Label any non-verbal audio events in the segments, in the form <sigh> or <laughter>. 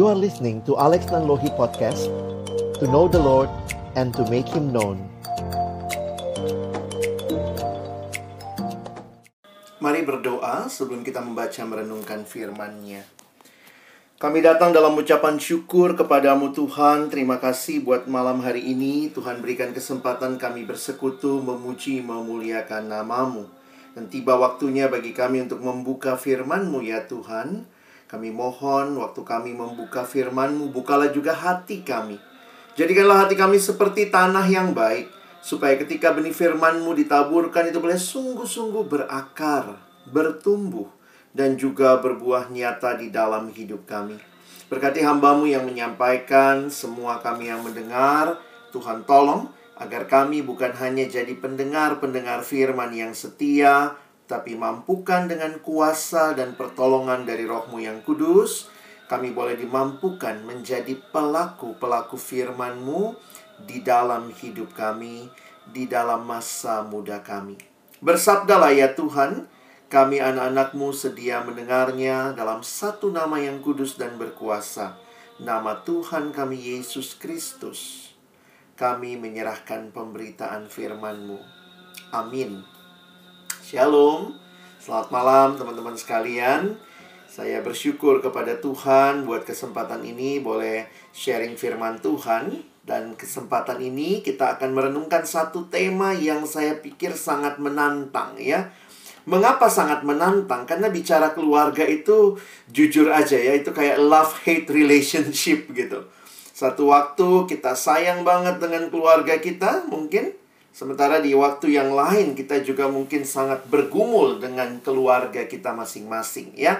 You are listening to Alex Nanlohi Podcast To know the Lord and to make Him known Mari berdoa sebelum kita membaca merenungkan firman-Nya. Kami datang dalam ucapan syukur kepadamu Tuhan. Terima kasih buat malam hari ini. Tuhan berikan kesempatan kami bersekutu, memuji, memuliakan namamu. Dan tiba waktunya bagi kami untuk membuka firman-Mu ya Tuhan. Kami mohon waktu kami membuka firman-Mu, bukalah juga hati kami. Jadikanlah hati kami seperti tanah yang baik, supaya ketika benih firman-Mu ditaburkan itu boleh sungguh-sungguh berakar, bertumbuh, dan juga berbuah nyata di dalam hidup kami. Berkati hambamu yang menyampaikan, semua kami yang mendengar, Tuhan tolong agar kami bukan hanya jadi pendengar-pendengar firman yang setia, tapi mampukan dengan kuasa dan pertolongan dari rohmu yang kudus, kami boleh dimampukan menjadi pelaku-pelaku firman-Mu di dalam hidup kami, di dalam masa muda kami. Bersabdalah ya Tuhan, kami anak-anakmu sedia mendengarnya dalam satu nama yang kudus dan berkuasa, nama Tuhan kami Yesus Kristus. Kami menyerahkan pemberitaan firman-Mu. Amin. Shalom. Selamat malam teman-teman sekalian. Saya bersyukur kepada Tuhan buat kesempatan ini boleh sharing firman Tuhan dan kesempatan ini kita akan merenungkan satu tema yang saya pikir sangat menantang ya. Mengapa sangat menantang? Karena bicara keluarga itu jujur aja ya, itu kayak love hate relationship gitu. Satu waktu kita sayang banget dengan keluarga kita, mungkin Sementara di waktu yang lain kita juga mungkin sangat bergumul dengan keluarga kita masing-masing ya.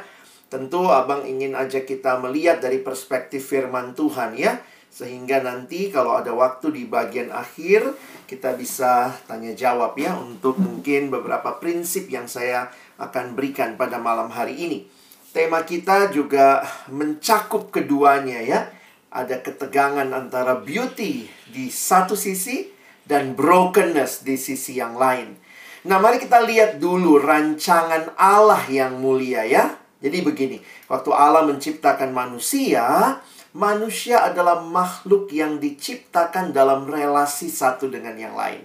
Tentu Abang ingin ajak kita melihat dari perspektif firman Tuhan ya. Sehingga nanti kalau ada waktu di bagian akhir kita bisa tanya jawab ya untuk mungkin beberapa prinsip yang saya akan berikan pada malam hari ini. Tema kita juga mencakup keduanya ya. Ada ketegangan antara beauty di satu sisi dan brokenness di sisi yang lain. Nah, mari kita lihat dulu rancangan Allah yang mulia ya. Jadi begini, waktu Allah menciptakan manusia, manusia adalah makhluk yang diciptakan dalam relasi satu dengan yang lain.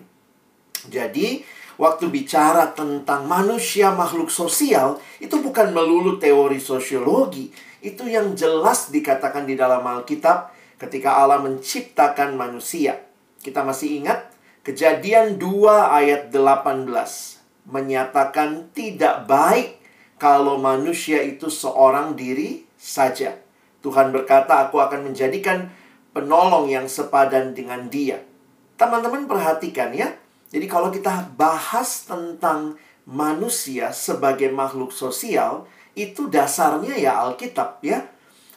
Jadi, waktu bicara tentang manusia makhluk sosial, itu bukan melulu teori sosiologi. Itu yang jelas dikatakan di dalam Alkitab ketika Allah menciptakan manusia. Kita masih ingat Kejadian 2 ayat 18 menyatakan tidak baik kalau manusia itu seorang diri saja. Tuhan berkata, "Aku akan menjadikan penolong yang sepadan dengan dia." Teman-teman perhatikan ya. Jadi kalau kita bahas tentang manusia sebagai makhluk sosial, itu dasarnya ya Alkitab ya.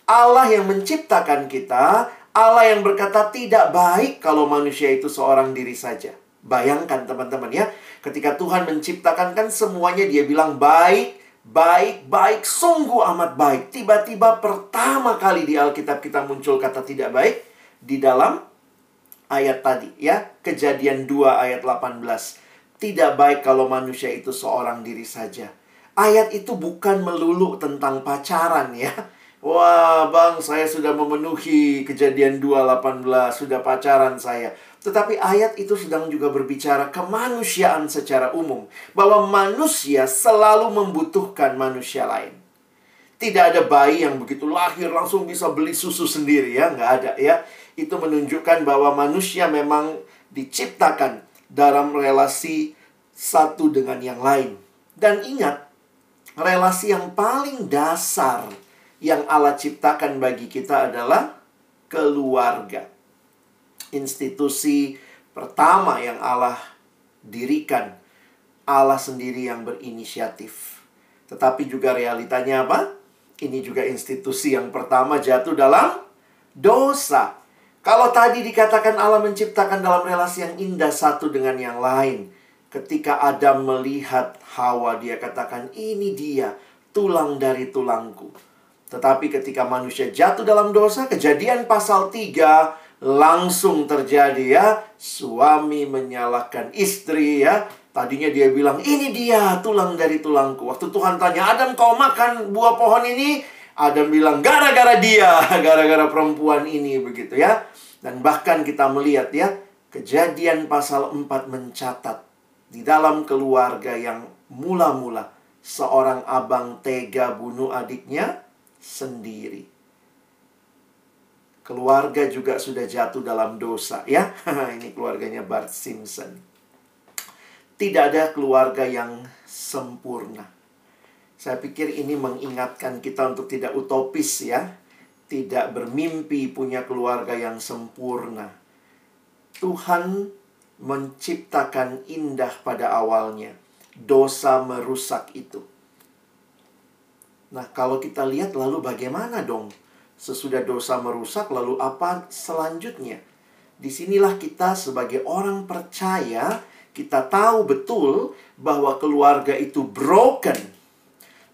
Allah yang menciptakan kita Allah yang berkata tidak baik kalau manusia itu seorang diri saja. Bayangkan teman-teman ya, ketika Tuhan menciptakan kan semuanya dia bilang baik, baik, baik, sungguh amat baik. Tiba-tiba pertama kali di Alkitab kita muncul kata tidak baik di dalam ayat tadi ya, Kejadian 2 ayat 18. Tidak baik kalau manusia itu seorang diri saja. Ayat itu bukan melulu tentang pacaran ya Wah, Bang, saya sudah memenuhi kejadian 2.18, sudah pacaran saya. Tetapi ayat itu sedang juga berbicara kemanusiaan secara umum. Bahwa manusia selalu membutuhkan manusia lain. Tidak ada bayi yang begitu lahir langsung bisa beli susu sendiri ya, nggak ada ya. Itu menunjukkan bahwa manusia memang diciptakan dalam relasi satu dengan yang lain. Dan ingat, relasi yang paling dasar yang Allah ciptakan bagi kita adalah keluarga. Institusi pertama yang Allah dirikan, Allah sendiri yang berinisiatif. Tetapi juga realitanya apa? Ini juga institusi yang pertama jatuh dalam dosa. Kalau tadi dikatakan Allah menciptakan dalam relasi yang indah satu dengan yang lain. Ketika Adam melihat Hawa, dia katakan, ini dia, tulang dari tulangku tetapi ketika manusia jatuh dalam dosa, kejadian pasal 3 langsung terjadi ya. Suami menyalahkan istri ya. Tadinya dia bilang, ini dia tulang dari tulangku. Waktu Tuhan tanya, Adam kau makan buah pohon ini? Adam bilang gara-gara dia, <laughs> gara-gara perempuan ini begitu ya. Dan bahkan kita melihat ya, kejadian pasal 4 mencatat di dalam keluarga yang mula-mula seorang abang tega bunuh adiknya sendiri. Keluarga juga sudah jatuh dalam dosa ya. <laughs> Ini keluarganya Bart Simpson. Tidak ada keluarga yang sempurna. Saya pikir ini mengingatkan kita untuk tidak utopis ya. Tidak bermimpi punya keluarga yang sempurna. Tuhan menciptakan indah pada awalnya. Dosa merusak itu. Nah, kalau kita lihat lalu bagaimana dong? Sesudah dosa merusak, lalu apa selanjutnya? Di sinilah kita sebagai orang percaya, kita tahu betul bahwa keluarga itu broken.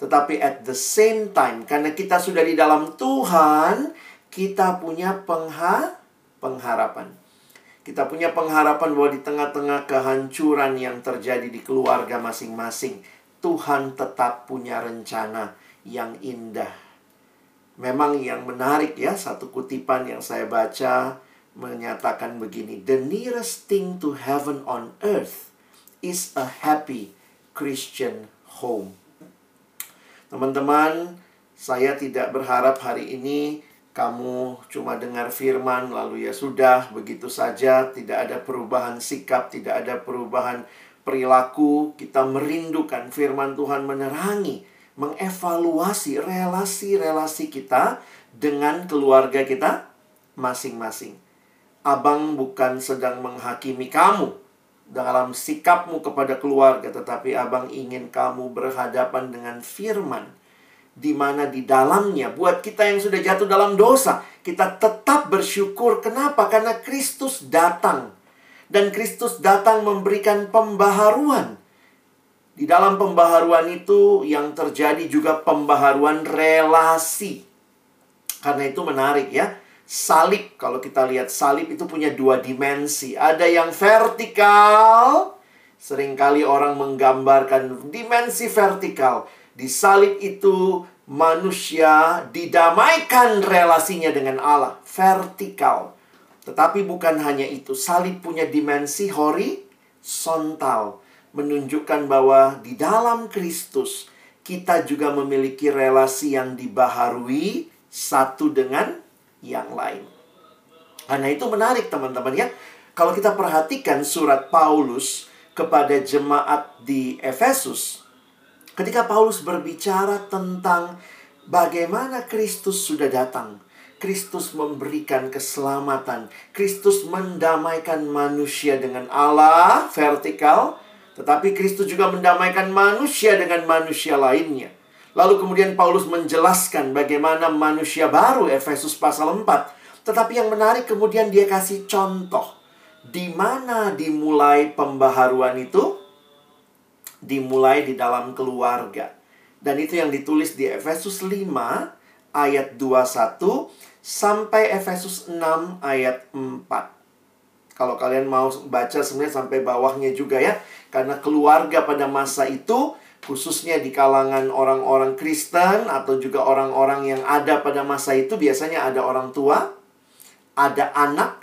Tetapi at the same time, karena kita sudah di dalam Tuhan, kita punya pengha pengharapan. Kita punya pengharapan bahwa di tengah-tengah kehancuran yang terjadi di keluarga masing-masing, Tuhan tetap punya rencana yang indah Memang yang menarik ya, satu kutipan yang saya baca menyatakan begini, "The nearest thing to heaven on earth is a happy Christian home." Teman-teman, saya tidak berharap hari ini kamu cuma dengar firman lalu ya sudah begitu saja, tidak ada perubahan sikap, tidak ada perubahan perilaku. Kita merindukan firman Tuhan menerangi mengevaluasi relasi-relasi kita dengan keluarga kita masing-masing. Abang bukan sedang menghakimi kamu dalam sikapmu kepada keluarga, tetapi abang ingin kamu berhadapan dengan firman di mana di dalamnya buat kita yang sudah jatuh dalam dosa, kita tetap bersyukur. Kenapa? Karena Kristus datang. Dan Kristus datang memberikan pembaharuan di dalam pembaharuan itu yang terjadi juga pembaharuan relasi. Karena itu menarik ya. Salib, kalau kita lihat salib itu punya dua dimensi. Ada yang vertikal, sering kali orang menggambarkan dimensi vertikal. Di salib itu manusia didamaikan relasinya dengan Allah, vertikal. Tetapi bukan hanya itu, salib punya dimensi horizontal menunjukkan bahwa di dalam Kristus kita juga memiliki relasi yang dibaharui satu dengan yang lain. Karena itu menarik teman-teman ya. Kalau kita perhatikan surat Paulus kepada jemaat di Efesus, ketika Paulus berbicara tentang bagaimana Kristus sudah datang, Kristus memberikan keselamatan, Kristus mendamaikan manusia dengan Allah vertikal, tetapi Kristus juga mendamaikan manusia dengan manusia lainnya. Lalu kemudian Paulus menjelaskan bagaimana manusia baru Efesus pasal 4. Tetapi yang menarik kemudian dia kasih contoh. Di mana dimulai pembaharuan itu? Dimulai di dalam keluarga. Dan itu yang ditulis di Efesus 5 ayat 21 sampai Efesus 6 ayat 4. Kalau kalian mau baca sebenarnya sampai bawahnya juga ya. Karena keluarga pada masa itu, khususnya di kalangan orang-orang Kristen atau juga orang-orang yang ada pada masa itu, biasanya ada orang tua, ada anak,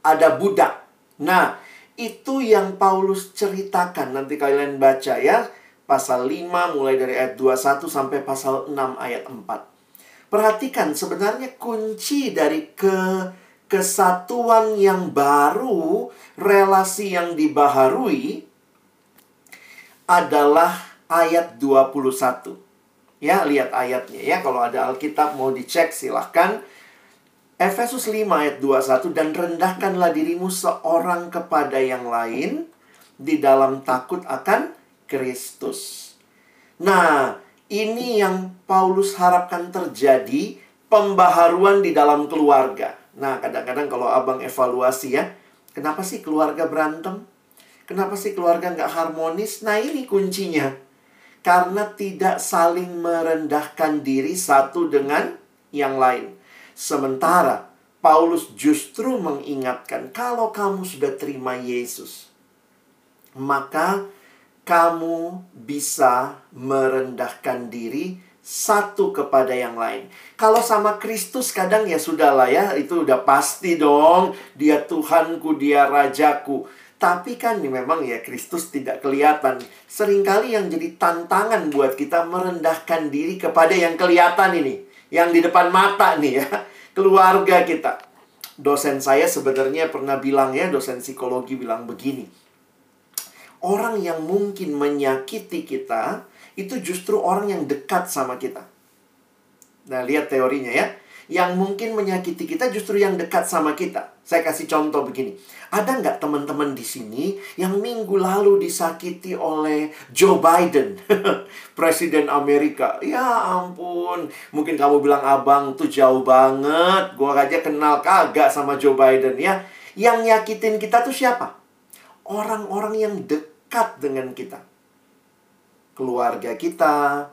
ada budak. Nah, itu yang Paulus ceritakan. Nanti kalian baca ya. Pasal 5 mulai dari ayat 21 sampai pasal 6 ayat 4. Perhatikan sebenarnya kunci dari ke kesatuan yang baru, relasi yang dibaharui adalah ayat 21. Ya, lihat ayatnya ya. Kalau ada Alkitab mau dicek silahkan. Efesus 5 ayat 21 dan rendahkanlah dirimu seorang kepada yang lain di dalam takut akan Kristus. Nah, ini yang Paulus harapkan terjadi pembaharuan di dalam keluarga. Nah, kadang-kadang kalau abang evaluasi ya, kenapa sih keluarga berantem? Kenapa sih keluarga nggak harmonis? Nah ini kuncinya. Karena tidak saling merendahkan diri satu dengan yang lain. Sementara Paulus justru mengingatkan kalau kamu sudah terima Yesus, maka kamu bisa merendahkan diri satu kepada yang lain. Kalau sama Kristus kadang ya sudahlah ya, itu udah pasti dong. Dia Tuhanku, dia Rajaku. Tapi kan memang ya Kristus tidak kelihatan. Seringkali yang jadi tantangan buat kita merendahkan diri kepada yang kelihatan ini. Yang di depan mata nih ya. <laughs> Keluarga kita. Dosen saya sebenarnya pernah bilang ya, dosen psikologi bilang begini. Orang yang mungkin menyakiti kita, itu justru orang yang dekat sama kita. Nah, lihat teorinya ya. Yang mungkin menyakiti kita justru yang dekat sama kita. Saya kasih contoh begini. Ada nggak teman-teman di sini yang minggu lalu disakiti oleh Joe Biden, <laughs> Presiden Amerika? Ya ampun, mungkin kamu bilang abang tuh jauh banget. Gua aja kenal kagak sama Joe Biden ya. Yang nyakitin kita tuh siapa? Orang-orang yang dekat dengan kita keluarga kita,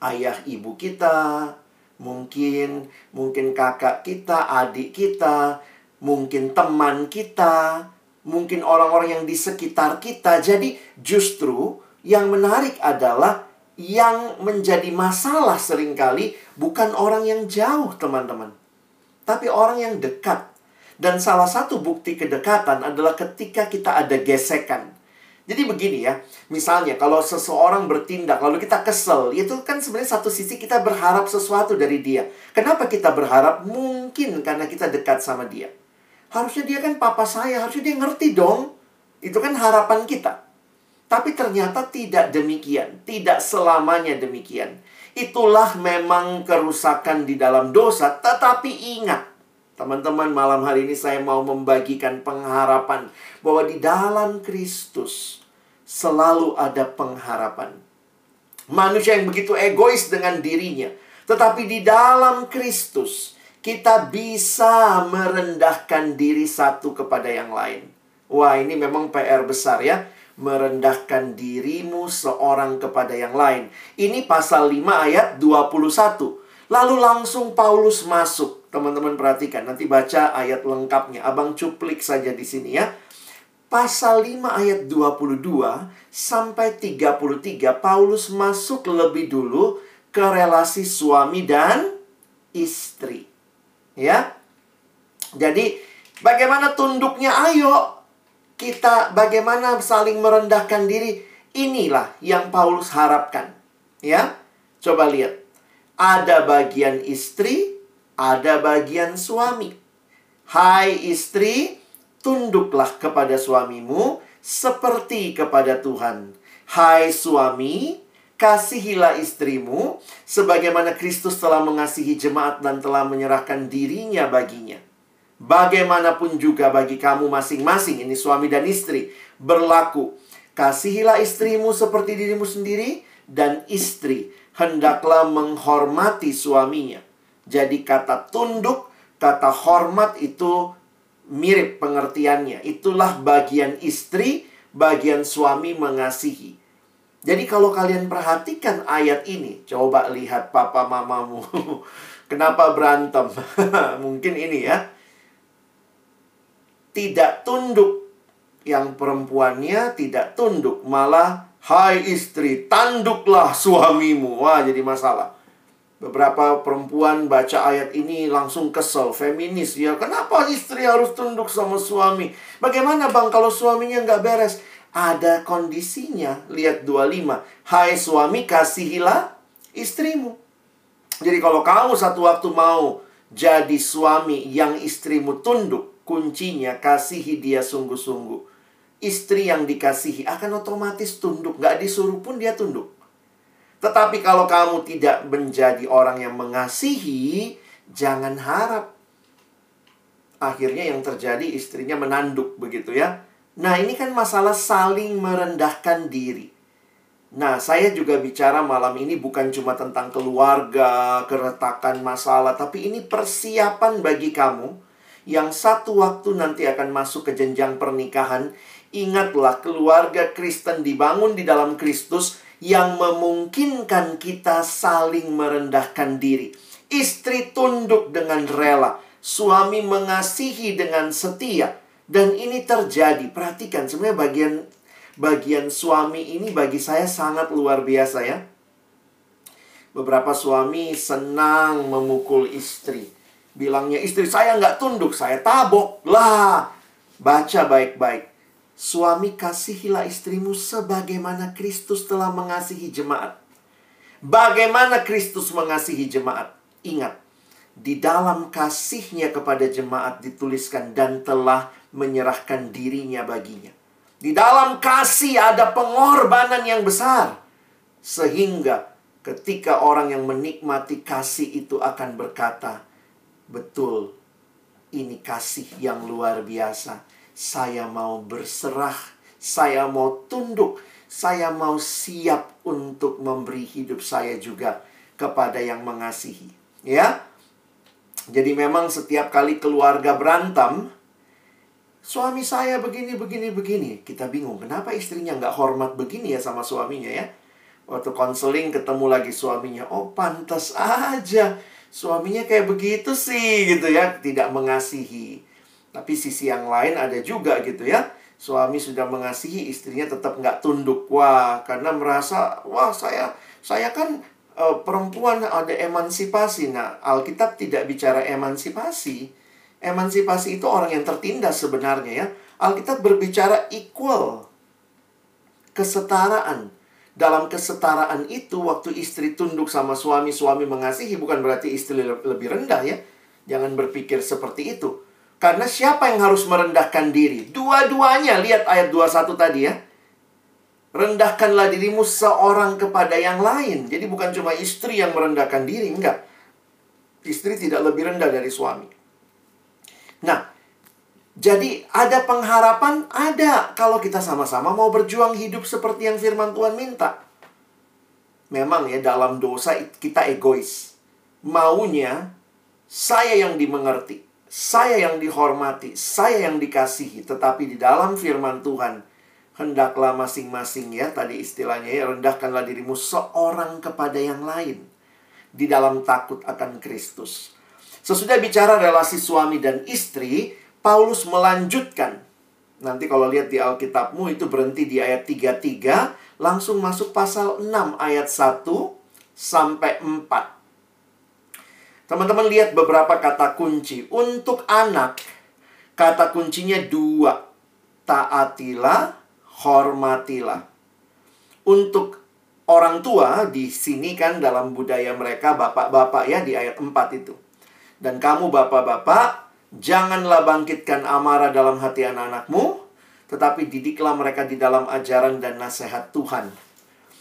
ayah ibu kita, mungkin mungkin kakak kita, adik kita, mungkin teman kita, mungkin orang-orang yang di sekitar kita. Jadi justru yang menarik adalah yang menjadi masalah sering kali bukan orang yang jauh, teman-teman. Tapi orang yang dekat. Dan salah satu bukti kedekatan adalah ketika kita ada gesekan. Jadi begini ya, misalnya kalau seseorang bertindak lalu kita kesel, itu kan sebenarnya satu sisi kita berharap sesuatu dari dia. Kenapa kita berharap? Mungkin karena kita dekat sama dia. Harusnya dia kan papa saya, harusnya dia ngerti dong. Itu kan harapan kita. Tapi ternyata tidak demikian, tidak selamanya demikian. Itulah memang kerusakan di dalam dosa, tetapi ingat, teman-teman, malam hari ini saya mau membagikan pengharapan bahwa di dalam Kristus selalu ada pengharapan. Manusia yang begitu egois dengan dirinya, tetapi di dalam Kristus kita bisa merendahkan diri satu kepada yang lain. Wah, ini memang PR besar ya. Merendahkan dirimu seorang kepada yang lain. Ini pasal 5 ayat 21. Lalu langsung Paulus masuk. Teman-teman perhatikan, nanti baca ayat lengkapnya. Abang cuplik saja di sini ya pasal 5 ayat 22 sampai 33 Paulus masuk lebih dulu ke relasi suami dan istri. Ya. Jadi bagaimana tunduknya ayo kita bagaimana saling merendahkan diri inilah yang Paulus harapkan. Ya. Coba lihat. Ada bagian istri, ada bagian suami. Hai istri, tunduklah kepada suamimu seperti kepada Tuhan. Hai suami, kasihilah istrimu sebagaimana Kristus telah mengasihi jemaat dan telah menyerahkan dirinya baginya. Bagaimanapun juga bagi kamu masing-masing, ini suami dan istri, berlaku. Kasihilah istrimu seperti dirimu sendiri, dan istri hendaklah menghormati suaminya. Jadi kata tunduk, kata hormat itu mirip pengertiannya. Itulah bagian istri, bagian suami mengasihi. Jadi kalau kalian perhatikan ayat ini, coba lihat papa mamamu. <laughs> Kenapa berantem? <laughs> Mungkin ini ya. Tidak tunduk. Yang perempuannya tidak tunduk. Malah, hai istri, tanduklah suamimu. Wah, jadi masalah. Beberapa perempuan baca ayat ini langsung kesel, feminis ya. Kenapa istri harus tunduk sama suami? Bagaimana bang kalau suaminya nggak beres? Ada kondisinya. Lihat 25. Hai suami, kasihilah istrimu. Jadi kalau kamu satu waktu mau jadi suami yang istrimu tunduk, kuncinya kasihi dia sungguh-sungguh. Istri yang dikasihi akan otomatis tunduk. Nggak disuruh pun dia tunduk. Tetapi kalau kamu tidak menjadi orang yang mengasihi, jangan harap. Akhirnya yang terjadi istrinya menanduk begitu ya. Nah, ini kan masalah saling merendahkan diri. Nah, saya juga bicara malam ini bukan cuma tentang keluarga, keretakan masalah, tapi ini persiapan bagi kamu yang satu waktu nanti akan masuk ke jenjang pernikahan. Ingatlah, keluarga Kristen dibangun di dalam Kristus yang memungkinkan kita saling merendahkan diri. Istri tunduk dengan rela, suami mengasihi dengan setia. Dan ini terjadi. Perhatikan sebenarnya bagian bagian suami ini bagi saya sangat luar biasa ya. Beberapa suami senang memukul istri. Bilangnya istri saya nggak tunduk, saya tabok. Lah, baca baik-baik. Suami kasihilah istrimu sebagaimana Kristus telah mengasihi jemaat. Bagaimana Kristus mengasihi jemaat? Ingat, di dalam kasihnya kepada jemaat dituliskan dan telah menyerahkan dirinya baginya. Di dalam kasih ada pengorbanan yang besar. Sehingga ketika orang yang menikmati kasih itu akan berkata, Betul, ini kasih yang luar biasa. Saya mau berserah, saya mau tunduk, saya mau siap untuk memberi hidup saya juga kepada yang mengasihi. Ya, jadi memang setiap kali keluarga berantem, suami saya begini, begini, begini. Kita bingung, kenapa istrinya nggak hormat begini ya sama suaminya ya? Waktu konseling ketemu lagi suaminya, oh pantas aja. Suaminya kayak begitu sih gitu ya, tidak mengasihi. Tapi sisi yang lain ada juga gitu ya. Suami sudah mengasihi, istrinya tetap nggak tunduk. Wah, karena merasa, wah saya saya kan uh, perempuan ada emansipasi. Nah, Alkitab tidak bicara emansipasi. Emansipasi itu orang yang tertindas sebenarnya ya. Alkitab berbicara equal. Kesetaraan. Dalam kesetaraan itu waktu istri tunduk sama suami, suami mengasihi bukan berarti istri lebih rendah ya. Jangan berpikir seperti itu. Karena siapa yang harus merendahkan diri? Dua-duanya, lihat ayat 21 tadi ya. Rendahkanlah dirimu seorang kepada yang lain. Jadi bukan cuma istri yang merendahkan diri, enggak. Istri tidak lebih rendah dari suami. Nah, jadi ada pengharapan? Ada kalau kita sama-sama mau berjuang hidup seperti yang firman Tuhan minta. Memang ya dalam dosa kita egois. Maunya saya yang dimengerti, saya yang dihormati, saya yang dikasihi. Tetapi di dalam firman Tuhan, hendaklah masing-masing ya tadi istilahnya ya rendahkanlah dirimu seorang kepada yang lain di dalam takut akan Kristus. Sesudah bicara relasi suami dan istri, Paulus melanjutkan. Nanti kalau lihat di Alkitabmu itu berhenti di ayat 33, langsung masuk pasal 6 ayat 1 sampai 4. Teman-teman lihat beberapa kata kunci. Untuk anak, kata kuncinya dua. Taatilah hormatilah. Untuk orang tua di sini kan dalam budaya mereka bapak-bapak ya di ayat 4 itu. Dan kamu bapak-bapak janganlah bangkitkan amarah dalam hati anak-anakmu, tetapi didiklah mereka di dalam ajaran dan nasihat Tuhan.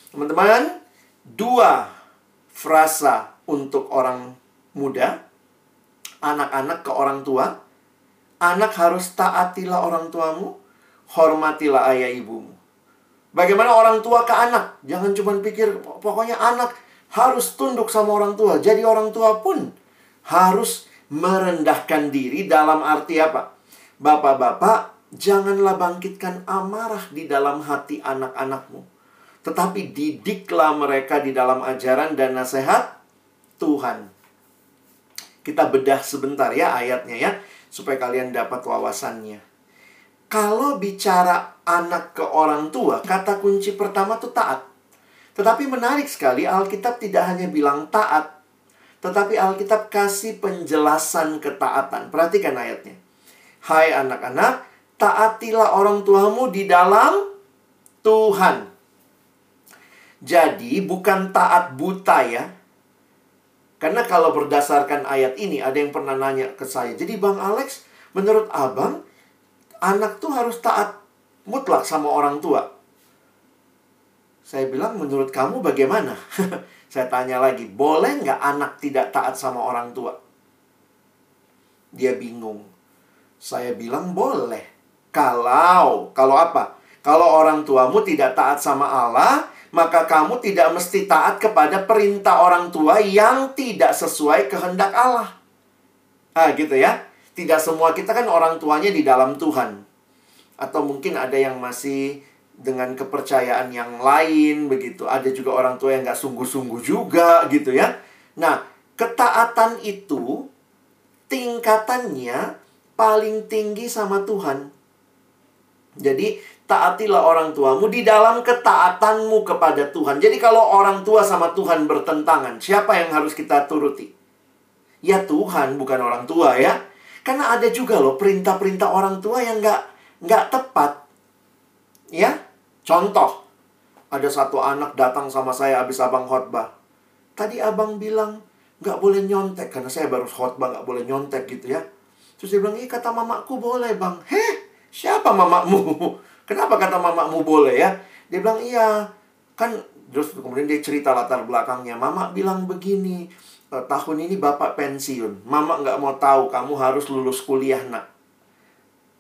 Teman-teman, dua frasa untuk orang muda, anak-anak ke orang tua. Anak harus taatilah orang tuamu, hormatilah ayah ibumu. Bagaimana orang tua ke anak? Jangan cuma pikir pokoknya anak harus tunduk sama orang tua. Jadi orang tua pun harus merendahkan diri dalam arti apa? Bapak-bapak, janganlah bangkitkan amarah di dalam hati anak-anakmu. Tetapi didiklah mereka di dalam ajaran dan nasihat Tuhan. Kita bedah sebentar ya ayatnya ya, supaya kalian dapat wawasannya. Kalau bicara anak ke orang tua, kata kunci pertama tuh taat. Tetapi menarik sekali, Alkitab tidak hanya bilang taat, tetapi Alkitab kasih penjelasan ketaatan. Perhatikan ayatnya. Hai anak-anak, taatilah orang tuamu di dalam Tuhan. Jadi bukan taat buta ya. Karena kalau berdasarkan ayat ini, ada yang pernah nanya ke saya. Jadi Bang Alex, menurut abang, anak tuh harus taat mutlak sama orang tua. Saya bilang, menurut kamu bagaimana? <laughs> Saya tanya lagi, boleh nggak anak tidak taat sama orang tua? Dia bingung. Saya bilang boleh. Kalau, kalau apa? Kalau orang tuamu tidak taat sama Allah, maka kamu tidak mesti taat kepada perintah orang tua yang tidak sesuai kehendak Allah. Ah, gitu ya. Tidak semua kita kan orang tuanya di dalam Tuhan. Atau mungkin ada yang masih dengan kepercayaan yang lain begitu. Ada juga orang tua yang nggak sungguh-sungguh juga gitu ya. Nah, ketaatan itu tingkatannya paling tinggi sama Tuhan. Jadi taatilah orang tuamu di dalam ketaatanmu kepada Tuhan. Jadi kalau orang tua sama Tuhan bertentangan, siapa yang harus kita turuti? Ya Tuhan, bukan orang tua ya. Karena ada juga loh perintah-perintah orang tua yang nggak nggak tepat. Ya, contoh, ada satu anak datang sama saya habis abang khotbah. Tadi abang bilang nggak boleh nyontek karena saya baru khotbah nggak boleh nyontek gitu ya. Terus dia bilang, iya kata mamaku boleh bang. Heh, siapa mamamu? <laughs> Kenapa kata mamamu boleh ya? Dia bilang, iya. Kan terus kemudian dia cerita latar belakangnya. Mama bilang begini, e, tahun ini bapak pensiun. Mama nggak mau tahu kamu harus lulus kuliah nak.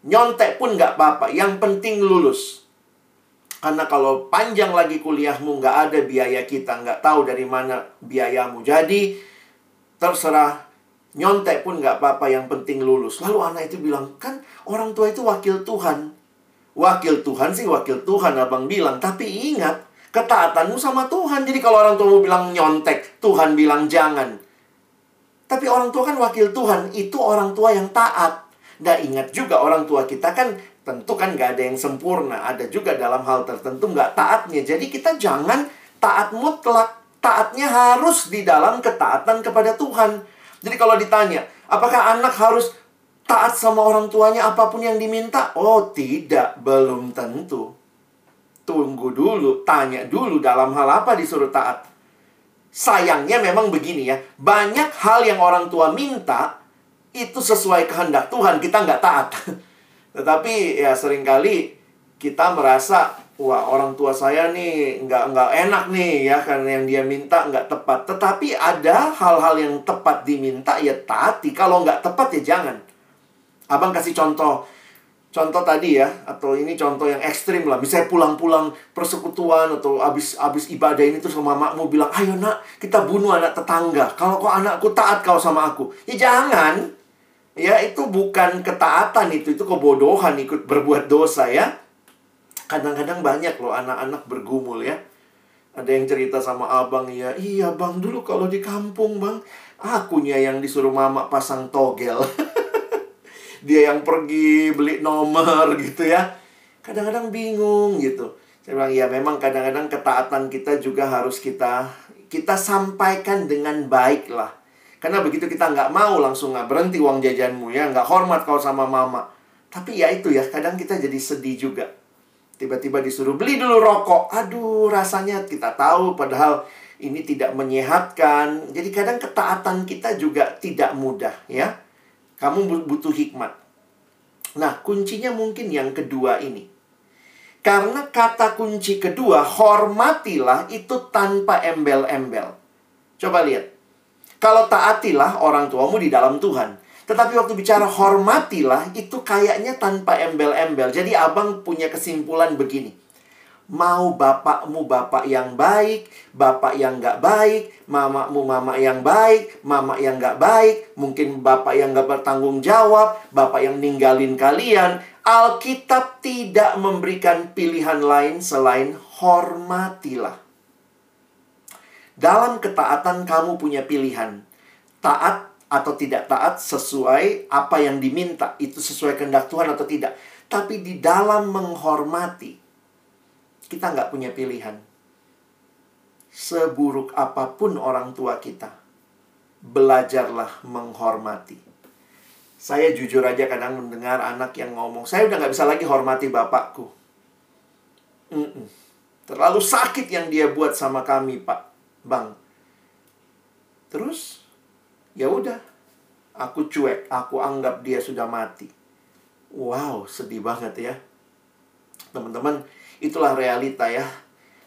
Nyontek pun nggak apa-apa. Yang penting lulus. Karena kalau panjang lagi kuliahmu nggak ada biaya kita. Nggak tahu dari mana biayamu. Jadi terserah nyontek pun nggak apa-apa. Yang penting lulus. Lalu anak itu bilang, kan orang tua itu wakil Tuhan. Wakil Tuhan sih wakil Tuhan abang bilang. Tapi ingat, ketaatanmu sama Tuhan. Jadi kalau orang tua mau bilang nyontek, Tuhan bilang jangan. Tapi orang tua kan wakil Tuhan. Itu orang tua yang taat. Dan ingat juga orang tua kita kan tentu kan gak ada yang sempurna. Ada juga dalam hal tertentu nggak taatnya. Jadi kita jangan taat mutlak. Taatnya harus di dalam ketaatan kepada Tuhan. Jadi kalau ditanya, apakah anak harus taat sama orang tuanya apa pun yang diminta? Oh, tidak, belum tentu. Tunggu dulu, tanya dulu dalam hal apa disuruh taat. Sayangnya memang begini ya, banyak hal yang orang tua minta itu sesuai kehendak Tuhan, kita nggak taat. <laughs> Tetapi ya sering kali kita merasa, wah orang tua saya nih nggak nggak enak nih ya karena yang dia minta nggak tepat. Tetapi ada hal-hal yang tepat diminta ya taati. Kalau nggak tepat ya jangan. Abang kasih contoh. Contoh tadi ya, atau ini contoh yang ekstrim lah. Misalnya pulang-pulang persekutuan atau abis abis ibadah ini terus sama mamamu bilang, ayo nak kita bunuh anak tetangga. Kalau kok anakku taat kau sama aku, ya jangan. Ya itu bukan ketaatan itu, itu kebodohan ikut berbuat dosa ya. Kadang-kadang banyak loh anak-anak bergumul ya. Ada yang cerita sama abang ya, iya bang dulu kalau di kampung bang, akunya yang disuruh mama pasang togel. <laughs> dia yang pergi beli nomor <laughs> gitu ya. Kadang-kadang bingung gitu. Saya bilang ya memang kadang-kadang ketaatan kita juga harus kita kita sampaikan dengan baik lah. Karena begitu kita nggak mau langsung nggak berhenti uang jajanmu ya, nggak hormat kau sama mama. Tapi ya itu ya, kadang kita jadi sedih juga. Tiba-tiba disuruh beli dulu rokok. Aduh, rasanya kita tahu padahal ini tidak menyehatkan. Jadi kadang ketaatan kita juga tidak mudah ya. Kamu butuh hikmat. Nah, kuncinya mungkin yang kedua ini. Karena kata kunci kedua, hormatilah itu tanpa embel-embel. Coba lihat. Kalau taatilah orang tuamu di dalam Tuhan. Tetapi waktu bicara hormatilah, itu kayaknya tanpa embel-embel. Jadi abang punya kesimpulan begini mau bapakmu bapak yang baik, bapak yang nggak baik, mamamu mama yang baik, mama yang nggak baik, mungkin bapak yang nggak bertanggung jawab, bapak yang ninggalin kalian. Alkitab tidak memberikan pilihan lain selain hormatilah. Dalam ketaatan kamu punya pilihan. Taat atau tidak taat sesuai apa yang diminta. Itu sesuai kehendak Tuhan atau tidak. Tapi di dalam menghormati, kita nggak punya pilihan. Seburuk apa pun orang tua kita, belajarlah menghormati. Saya jujur aja kadang mendengar anak yang ngomong, saya udah nggak bisa lagi hormati bapakku. Mm -mm. Terlalu sakit yang dia buat sama kami, Pak, Bang. Terus, ya udah, aku cuek, aku anggap dia sudah mati. Wow, sedih banget ya. Teman-teman, Itulah realita ya.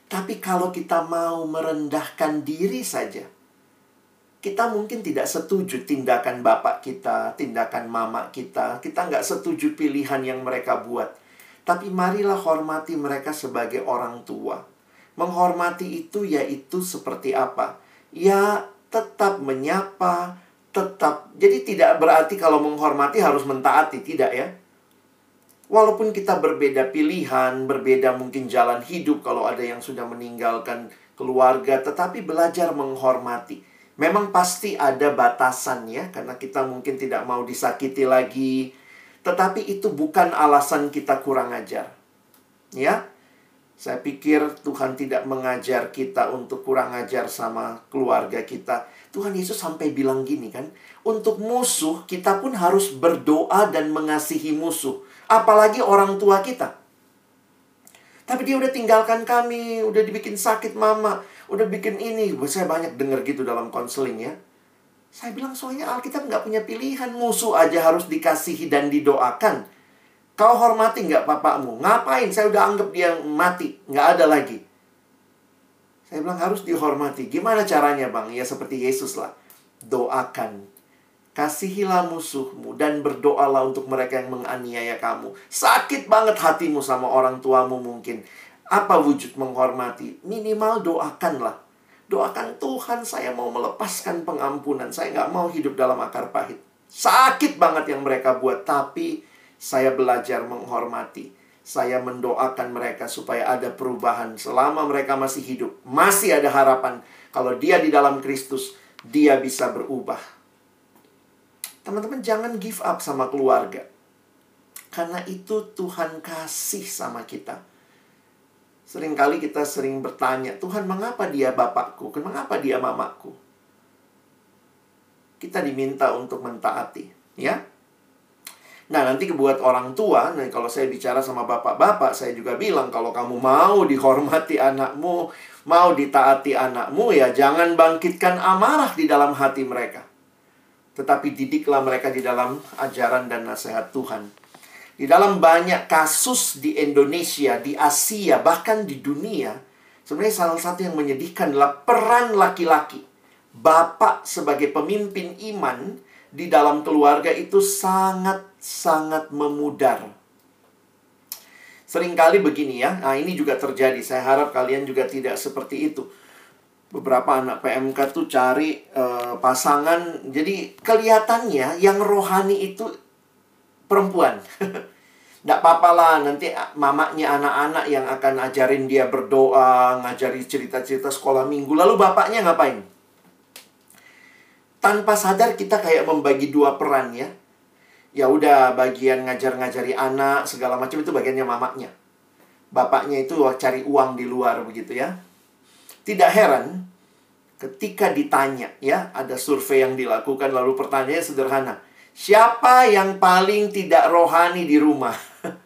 Tapi kalau kita mau merendahkan diri saja, kita mungkin tidak setuju tindakan bapak kita, tindakan mama kita. Kita nggak setuju pilihan yang mereka buat. Tapi marilah hormati mereka sebagai orang tua. Menghormati itu yaitu seperti apa? Ya tetap menyapa, tetap. Jadi tidak berarti kalau menghormati harus mentaati, tidak ya. Walaupun kita berbeda pilihan, berbeda mungkin jalan hidup kalau ada yang sudah meninggalkan keluarga, tetapi belajar menghormati. Memang pasti ada batasan ya, karena kita mungkin tidak mau disakiti lagi. Tetapi itu bukan alasan kita kurang ajar. Ya, saya pikir Tuhan tidak mengajar kita untuk kurang ajar sama keluarga kita. Tuhan Yesus sampai bilang gini kan, untuk musuh kita pun harus berdoa dan mengasihi musuh, apalagi orang tua kita. Tapi dia udah tinggalkan kami, udah dibikin sakit mama, udah bikin ini. Saya banyak dengar gitu dalam konseling ya. Saya bilang soalnya Alkitab nggak punya pilihan, musuh aja harus dikasihi dan didoakan. Kau hormati nggak bapakmu? Ngapain? Saya udah anggap dia mati. Nggak ada lagi. Saya bilang harus dihormati. Gimana caranya bang? Ya seperti Yesus lah. Doakan. Kasihilah musuhmu dan berdoalah untuk mereka yang menganiaya kamu. Sakit banget hatimu sama orang tuamu mungkin. Apa wujud menghormati? Minimal doakanlah. Doakan Tuhan saya mau melepaskan pengampunan. Saya nggak mau hidup dalam akar pahit. Sakit banget yang mereka buat. Tapi saya belajar menghormati. Saya mendoakan mereka supaya ada perubahan selama mereka masih hidup. Masih ada harapan. Kalau dia di dalam Kristus, dia bisa berubah. Teman-teman jangan give up sama keluarga. Karena itu Tuhan kasih sama kita. Seringkali kita sering bertanya, Tuhan mengapa dia bapakku? Mengapa dia mamaku? Kita diminta untuk mentaati. Ya, Nah, nanti buat orang tua, nah kalau saya bicara sama bapak-bapak, saya juga bilang kalau kamu mau dihormati anakmu, mau ditaati anakmu, ya jangan bangkitkan amarah di dalam hati mereka. Tetapi didiklah mereka di dalam ajaran dan nasihat Tuhan. Di dalam banyak kasus di Indonesia, di Asia, bahkan di dunia, sebenarnya salah satu yang menyedihkan adalah peran laki-laki. Bapak sebagai pemimpin iman di dalam keluarga itu sangat-sangat memudar. Seringkali begini ya, nah ini juga terjadi. Saya harap kalian juga tidak seperti itu. Beberapa anak PMK tuh cari uh, pasangan, jadi kelihatannya yang rohani itu perempuan. <laughs> Nggak apa-apa lah, nanti mamanya anak-anak yang akan ajarin dia berdoa, ngajari cerita-cerita sekolah minggu. Lalu bapaknya ngapain? tanpa sadar kita kayak membagi dua peran ya. Ya udah bagian ngajar-ngajari anak segala macam itu bagiannya mamanya. Bapaknya itu cari uang di luar begitu ya. Tidak heran ketika ditanya ya, ada survei yang dilakukan lalu pertanyaannya sederhana. Siapa yang paling tidak rohani di rumah? <laughs>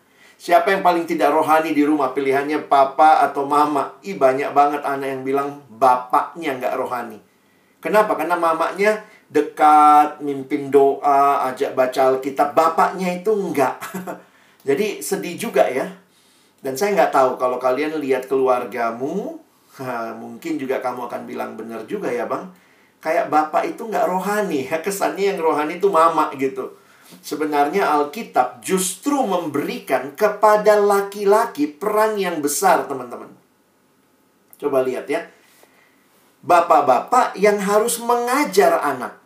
Siapa yang paling tidak rohani di rumah? Pilihannya papa atau mama. Ih banyak banget anak yang bilang bapaknya nggak rohani. Kenapa? Karena mamanya dekat, mimpin doa, ajak baca Alkitab. Bapaknya itu enggak. <laughs> Jadi sedih juga ya. Dan saya nggak tahu kalau kalian lihat keluargamu, <laughs> mungkin juga kamu akan bilang benar juga ya bang. Kayak bapak itu nggak rohani. Ya, kesannya yang rohani itu mama gitu. Sebenarnya Alkitab justru memberikan kepada laki-laki peran yang besar teman-teman. Coba lihat ya bapak-bapak yang harus mengajar anak.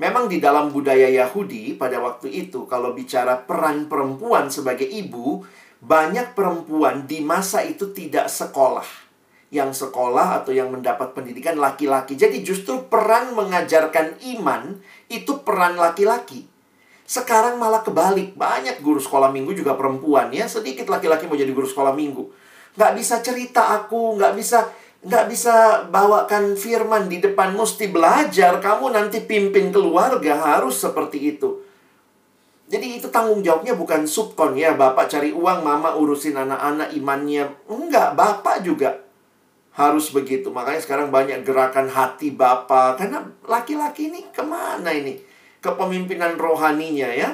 Memang di dalam budaya Yahudi pada waktu itu kalau bicara peran perempuan sebagai ibu, banyak perempuan di masa itu tidak sekolah. Yang sekolah atau yang mendapat pendidikan laki-laki. Jadi justru peran mengajarkan iman itu peran laki-laki. Sekarang malah kebalik. Banyak guru sekolah minggu juga perempuan ya. Sedikit laki-laki mau jadi guru sekolah minggu. Nggak bisa cerita aku, nggak bisa nggak bisa bawakan firman di depan mesti belajar. Kamu nanti pimpin keluarga harus seperti itu. Jadi itu tanggung jawabnya bukan subkon ya. Bapak cari uang mama urusin anak-anak imannya. Enggak bapak juga harus begitu. Makanya sekarang banyak gerakan hati bapak. Karena laki-laki ini ke mana ini? Kepemimpinan rohaninya ya.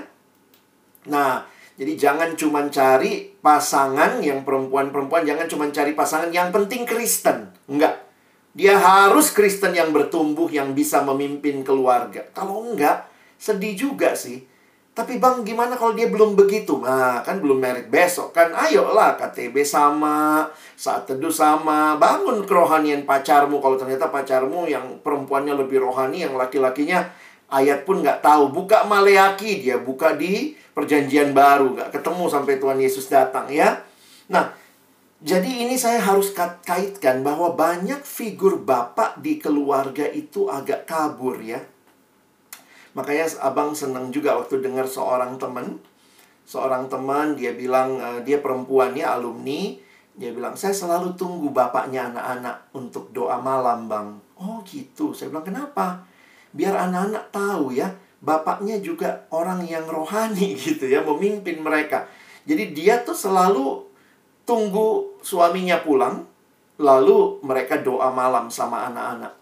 Nah jadi jangan cuma cari pasangan yang perempuan-perempuan, jangan cuma cari pasangan yang penting Kristen. Enggak. Dia harus Kristen yang bertumbuh, yang bisa memimpin keluarga. Kalau enggak, sedih juga sih. Tapi bang, gimana kalau dia belum begitu? Nah, kan belum merit besok. Kan ayolah, KTB sama, saat teduh sama. Bangun kerohanian pacarmu. Kalau ternyata pacarmu yang perempuannya lebih rohani, yang laki-lakinya ayat pun nggak tahu. Buka Maleaki, dia buka di perjanjian baru, nggak ketemu sampai Tuhan Yesus datang ya. Nah, jadi ini saya harus kaitkan bahwa banyak figur bapak di keluarga itu agak kabur ya. Makanya abang senang juga waktu dengar seorang teman Seorang teman dia bilang uh, dia perempuannya alumni, dia bilang saya selalu tunggu bapaknya anak-anak untuk doa malam, Bang. Oh, gitu. Saya bilang kenapa? Biar anak-anak tahu ya, bapaknya juga orang yang rohani <laughs> gitu ya, memimpin mereka. Jadi dia tuh selalu tunggu suaminya pulang, lalu mereka doa malam sama anak-anak.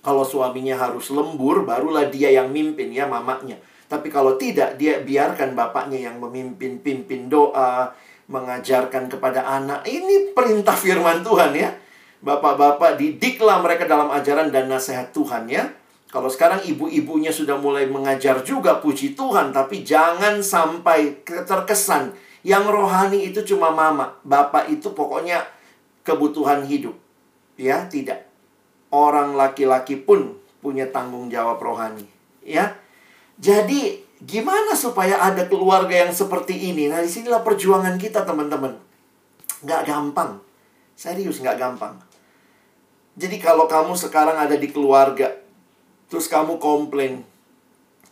Kalau suaminya harus lembur, barulah dia yang mimpin ya mamanya. Tapi kalau tidak, dia biarkan bapaknya yang memimpin, pimpin doa, mengajarkan kepada anak. Ini perintah firman Tuhan ya. Bapak-bapak didiklah mereka dalam ajaran dan nasihat Tuhan ya. Kalau sekarang ibu-ibunya sudah mulai mengajar juga puji Tuhan, tapi jangan sampai terkesan yang rohani itu cuma mama, bapak itu pokoknya kebutuhan hidup. Ya, tidak orang laki-laki pun punya tanggung jawab rohani. Ya, jadi gimana supaya ada keluarga yang seperti ini? Nah, di sinilah perjuangan kita teman-teman. Nggak gampang. Serius nggak gampang. Jadi kalau kamu sekarang ada di keluarga, terus kamu komplain,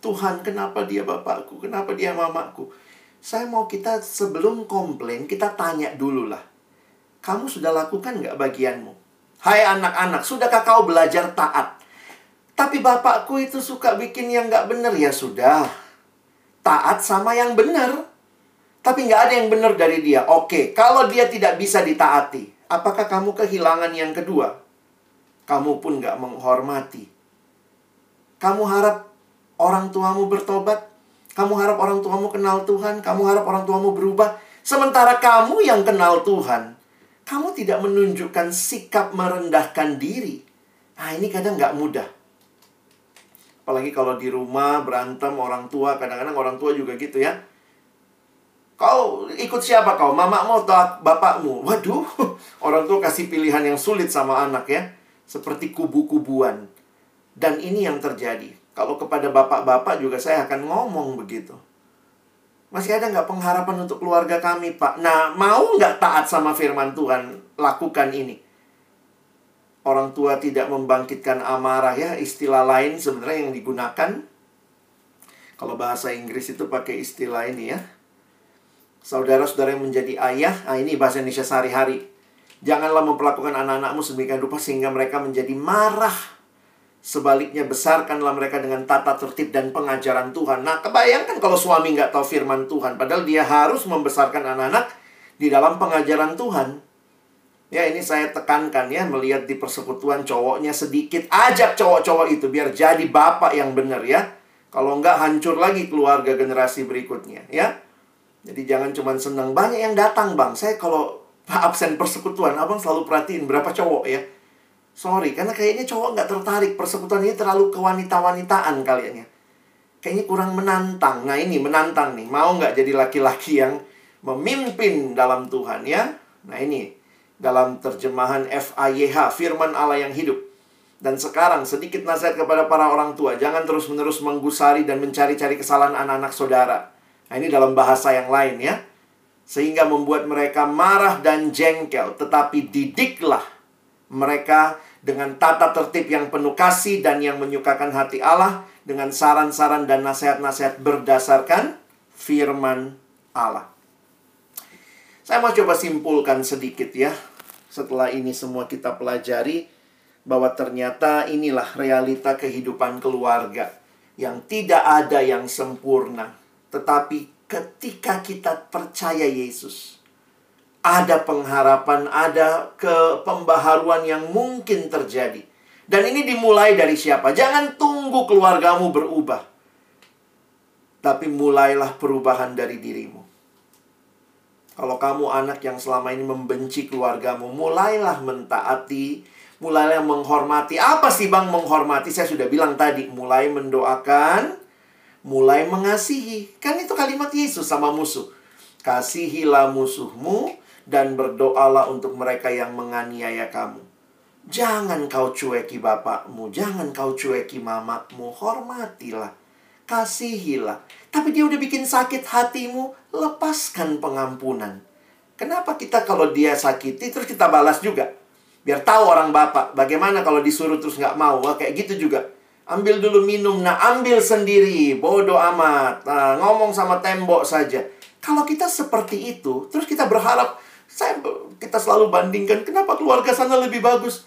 Tuhan kenapa dia bapakku, kenapa dia mamaku? Saya mau kita sebelum komplain, kita tanya dulu lah. Kamu sudah lakukan nggak bagianmu? Hai anak-anak, sudahkah kau belajar taat? Tapi bapakku itu suka bikin yang nggak benar ya sudah. Taat sama yang benar. Tapi nggak ada yang benar dari dia. Oke, kalau dia tidak bisa ditaati, apakah kamu kehilangan yang kedua? Kamu pun nggak menghormati. Kamu harap orang tuamu bertobat? Kamu harap orang tuamu kenal Tuhan? Kamu harap orang tuamu berubah? Sementara kamu yang kenal Tuhan, kamu tidak menunjukkan sikap merendahkan diri. Nah, ini kadang nggak mudah. Apalagi kalau di rumah berantem orang tua, kadang-kadang orang tua juga gitu ya. Kau ikut siapa kau? Mamamu atau bapakmu? Waduh, <laughs> orang tua kasih pilihan yang sulit sama anak ya. Seperti kubu-kubuan. Dan ini yang terjadi. Kalau kepada bapak-bapak juga saya akan ngomong begitu. Masih ada nggak pengharapan untuk keluarga kami, Pak? Nah, mau nggak taat sama firman Tuhan? Lakukan ini. Orang tua tidak membangkitkan amarah ya, istilah lain sebenarnya yang digunakan. Kalau bahasa Inggris itu pakai istilah ini ya. Saudara-saudara yang menjadi ayah, nah ini bahasa Indonesia sehari-hari. Janganlah memperlakukan anak-anakmu sedemikian rupa sehingga mereka menjadi marah Sebaliknya besarkanlah mereka dengan tata tertib dan pengajaran Tuhan. Nah, kebayangkan kalau suami nggak tahu firman Tuhan. Padahal dia harus membesarkan anak-anak di dalam pengajaran Tuhan. Ya, ini saya tekankan ya, melihat di persekutuan cowoknya sedikit. Ajak cowok-cowok itu biar jadi bapak yang benar ya. Kalau nggak hancur lagi keluarga generasi berikutnya ya. Jadi jangan cuma senang. Banyak yang datang bang. Saya kalau absen persekutuan, abang selalu perhatiin berapa cowok ya Sorry, karena kayaknya cowok nggak tertarik. Persekutuan ini terlalu kewanita-wanitaan kalian ya. Kayaknya kurang menantang. Nah ini menantang nih. Mau nggak jadi laki-laki yang memimpin dalam Tuhan ya? Nah ini dalam terjemahan FAYH, firman Allah yang hidup. Dan sekarang sedikit nasihat kepada para orang tua. Jangan terus-menerus menggusari dan mencari-cari kesalahan anak-anak saudara. Nah ini dalam bahasa yang lain ya. Sehingga membuat mereka marah dan jengkel. Tetapi didiklah mereka dengan tata tertib yang penuh kasih dan yang menyukakan hati Allah dengan saran-saran dan nasihat-nasihat berdasarkan firman Allah. Saya mau coba simpulkan sedikit ya. Setelah ini semua kita pelajari bahwa ternyata inilah realita kehidupan keluarga yang tidak ada yang sempurna. Tetapi ketika kita percaya Yesus, ada pengharapan, ada ke pembaharuan yang mungkin terjadi. Dan ini dimulai dari siapa? Jangan tunggu keluargamu berubah. Tapi mulailah perubahan dari dirimu. Kalau kamu anak yang selama ini membenci keluargamu, mulailah mentaati, mulailah menghormati. Apa sih Bang menghormati? Saya sudah bilang tadi, mulai mendoakan, mulai mengasihi. Kan itu kalimat Yesus sama musuh. Kasihilah musuhmu dan berdoalah untuk mereka yang menganiaya kamu. Jangan kau cueki bapakmu, jangan kau cueki mamamu, hormatilah, kasihilah. Tapi dia udah bikin sakit hatimu, lepaskan pengampunan. Kenapa kita kalau dia sakiti terus kita balas juga? Biar tahu orang bapak, bagaimana kalau disuruh terus nggak mau, Wah, kayak gitu juga. Ambil dulu minum, nah ambil sendiri, bodoh amat. Nah, ngomong sama tembok saja. Kalau kita seperti itu, terus kita berharap, saya kita selalu bandingkan, kenapa keluarga sana lebih bagus?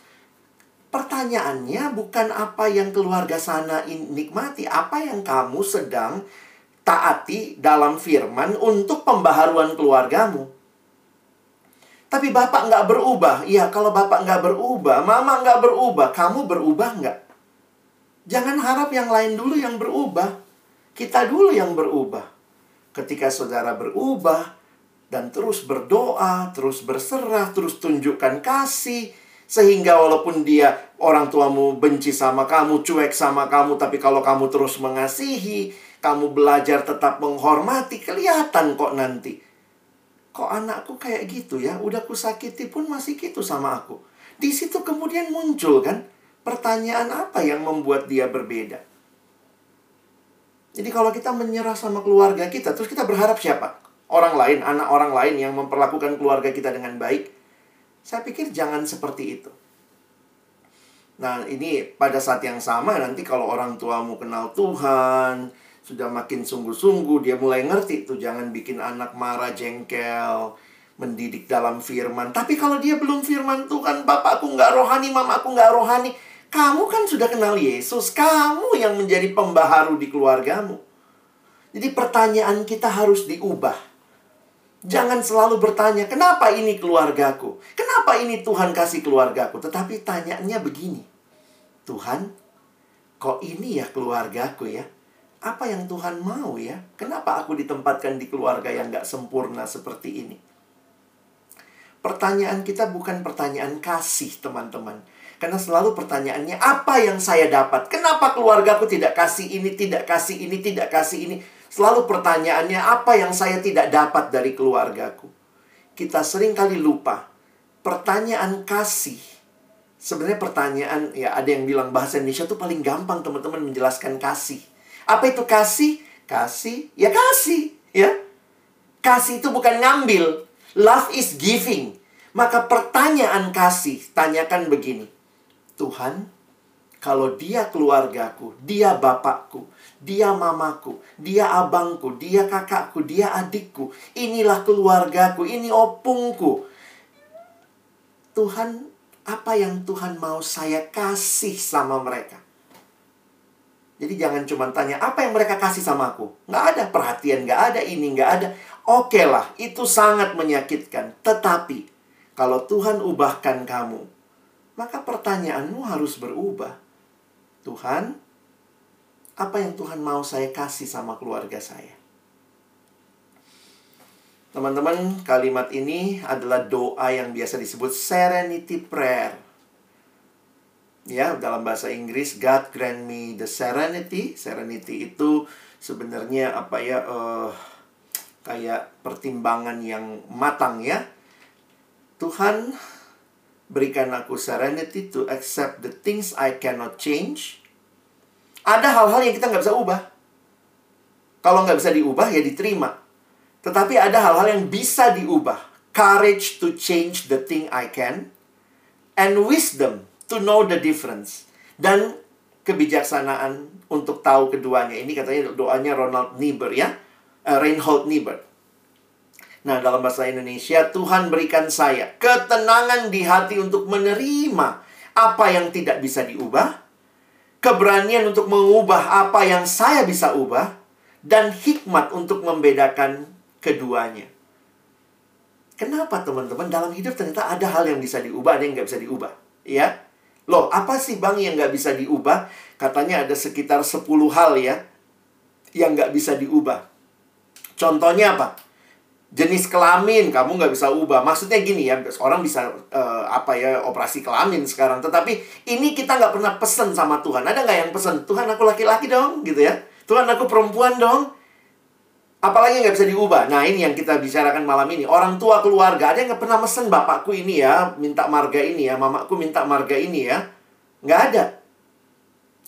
Pertanyaannya bukan apa yang keluarga sana nikmati, apa yang kamu sedang taati dalam firman untuk pembaharuan keluargamu. Tapi bapak nggak berubah. Iya, kalau bapak nggak berubah, mama nggak berubah, kamu berubah nggak? Jangan harap yang lain dulu yang berubah. Kita dulu yang berubah. Ketika saudara berubah dan terus berdoa, terus berserah, terus tunjukkan kasih, sehingga walaupun dia orang tuamu benci sama kamu, cuek sama kamu, tapi kalau kamu terus mengasihi, kamu belajar tetap menghormati, kelihatan kok nanti kok anakku kayak gitu ya? Udah kusakiti pun masih gitu sama aku. Di situ kemudian muncul kan pertanyaan apa yang membuat dia berbeda. Jadi kalau kita menyerah sama keluarga kita, terus kita berharap siapa? Orang lain, anak orang lain yang memperlakukan keluarga kita dengan baik. Saya pikir jangan seperti itu. Nah, ini pada saat yang sama nanti kalau orang tuamu kenal Tuhan, sudah makin sungguh-sungguh dia mulai ngerti tuh jangan bikin anak marah jengkel mendidik dalam firman tapi kalau dia belum firman Tuhan bapakku nggak rohani mamaku nggak rohani kamu kan sudah kenal Yesus kamu yang menjadi pembaharu di keluargamu jadi pertanyaan kita harus diubah Jangan selalu bertanya, kenapa ini keluargaku? Kenapa ini Tuhan kasih keluargaku? Tetapi tanyanya begini, Tuhan, kok ini ya keluargaku ya? apa yang Tuhan mau ya? Kenapa aku ditempatkan di keluarga yang gak sempurna seperti ini? Pertanyaan kita bukan pertanyaan kasih, teman-teman. Karena selalu pertanyaannya, apa yang saya dapat? Kenapa keluargaku tidak kasih ini, tidak kasih ini, tidak kasih ini? Selalu pertanyaannya, apa yang saya tidak dapat dari keluargaku? Kita sering kali lupa. Pertanyaan kasih. Sebenarnya pertanyaan, ya ada yang bilang bahasa Indonesia tuh paling gampang teman-teman menjelaskan kasih apa itu kasih? Kasih, ya kasih, ya. Kasih itu bukan ngambil. Love is giving. Maka pertanyaan kasih, tanyakan begini. Tuhan, kalau dia keluargaku, dia bapakku, dia mamaku, dia abangku, dia kakakku, dia adikku, inilah keluargaku, ini opungku. Tuhan, apa yang Tuhan mau saya kasih sama mereka? Jadi jangan cuma tanya, apa yang mereka kasih sama aku? Nggak ada perhatian, nggak ada ini, nggak ada. Oke lah, itu sangat menyakitkan. Tetapi, kalau Tuhan ubahkan kamu, maka pertanyaanmu harus berubah. Tuhan, apa yang Tuhan mau saya kasih sama keluarga saya? Teman-teman, kalimat ini adalah doa yang biasa disebut serenity prayer. Ya dalam bahasa Inggris God grant me the serenity. Serenity itu sebenarnya apa ya uh, kayak pertimbangan yang matang ya. Tuhan berikan aku serenity to accept the things I cannot change ada hal-hal yang kita nggak bisa ubah kalau nggak bisa diubah ya diterima tetapi ada hal-hal yang bisa diubah courage to change the thing I can and wisdom to know the difference. Dan kebijaksanaan untuk tahu keduanya. Ini katanya doanya Ronald Niebuhr ya. Uh, Reinhold Niebuhr. Nah, dalam bahasa Indonesia, Tuhan berikan saya ketenangan di hati untuk menerima apa yang tidak bisa diubah, keberanian untuk mengubah apa yang saya bisa ubah, dan hikmat untuk membedakan keduanya. Kenapa teman-teman dalam hidup ternyata ada hal yang bisa diubah, ada yang nggak bisa diubah, ya? Loh, apa sih bang yang nggak bisa diubah? Katanya ada sekitar 10 hal ya yang nggak bisa diubah. Contohnya apa? Jenis kelamin kamu nggak bisa ubah. Maksudnya gini ya, orang bisa uh, apa ya operasi kelamin sekarang. Tetapi ini kita nggak pernah pesen sama Tuhan. Ada nggak yang pesen? Tuhan aku laki-laki dong, gitu ya. Tuhan aku perempuan dong. Apalagi nggak bisa diubah. Nah ini yang kita bicarakan malam ini. Orang tua keluarga. Ada yang nggak pernah mesen bapakku ini ya. Minta marga ini ya. Mamaku minta marga ini ya. Nggak ada.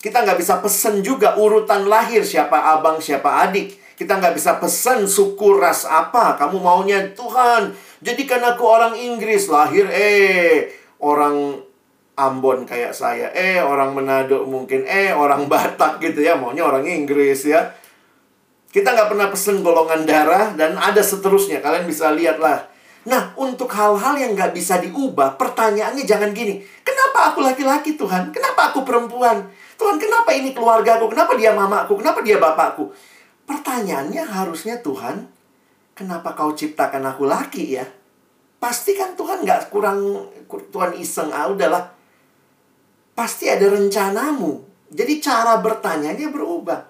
Kita nggak bisa pesen juga urutan lahir. Siapa abang, siapa adik. Kita nggak bisa pesen suku ras apa. Kamu maunya Tuhan. Jadikan aku orang Inggris. Lahir eh. Orang Ambon kayak saya. Eh orang Manado mungkin. Eh orang <laughs> Batak gitu ya. Maunya orang Inggris ya Kita nggak pernah pesen golongan darah dan ada seterusnya. Kalian bisa lihat lah. Nah, untuk hal-hal yang nggak bisa diubah, pertanyaannya jangan gini. Kenapa aku laki-laki Tuhan? Kenapa aku perempuan? Tuhan, kenapa ini keluarga aku? Kenapa dia mamaku? Kenapa dia bapakku? Pertanyaannya harusnya Tuhan, kenapa kau ciptakan aku laki ya? Pasti kan Tuhan nggak kurang, Tuhan iseng, ah udahlah. Pasti ada rencanamu. Jadi cara bertanyanya berubah.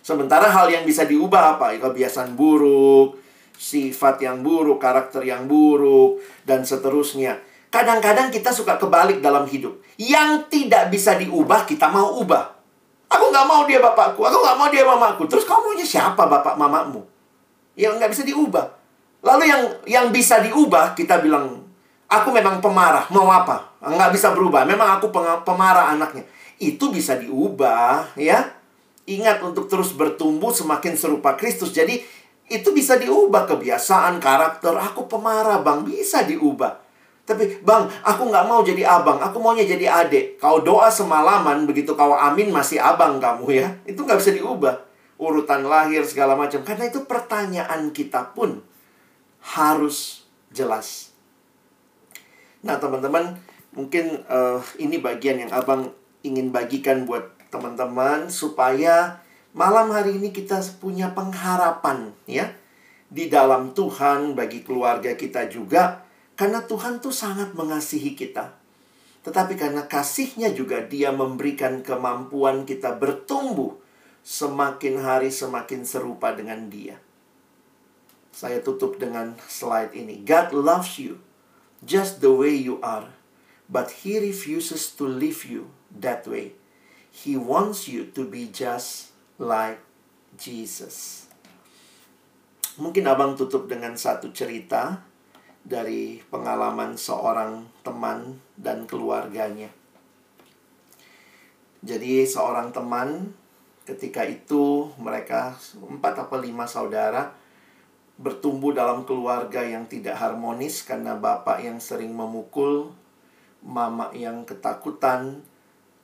Sementara hal yang bisa diubah apa? Kebiasaan buruk, sifat yang buruk, karakter yang buruk, dan seterusnya. Kadang-kadang kita suka kebalik dalam hidup. Yang tidak bisa diubah, kita mau ubah. Aku nggak mau dia bapakku, aku nggak mau dia mamaku. Terus kamu maunya siapa bapak mamamu? Yang nggak bisa diubah. Lalu yang yang bisa diubah, kita bilang, aku memang pemarah, mau apa? Nggak bisa berubah, memang aku pemarah anaknya. Itu bisa diubah, ya Ingat untuk terus bertumbuh semakin serupa Kristus. Jadi itu bisa diubah kebiasaan, karakter. Aku pemarah, Bang. Bisa diubah. Tapi, Bang, aku nggak mau jadi abang. Aku maunya jadi adik. Kau doa semalaman, begitu kau amin masih abang kamu ya. Itu nggak bisa diubah. Urutan lahir, segala macam. Karena itu pertanyaan kita pun harus jelas. Nah, teman-teman, mungkin uh, ini bagian yang abang ingin bagikan buat teman-teman supaya malam hari ini kita punya pengharapan ya di dalam Tuhan bagi keluarga kita juga karena Tuhan tuh sangat mengasihi kita. Tetapi karena kasihnya juga dia memberikan kemampuan kita bertumbuh semakin hari semakin serupa dengan dia. Saya tutup dengan slide ini. God loves you just the way you are, but he refuses to leave you that way. He wants you to be just like Jesus. Mungkin abang tutup dengan satu cerita dari pengalaman seorang teman dan keluarganya. Jadi seorang teman ketika itu mereka empat atau lima saudara bertumbuh dalam keluarga yang tidak harmonis karena bapak yang sering memukul, mama yang ketakutan,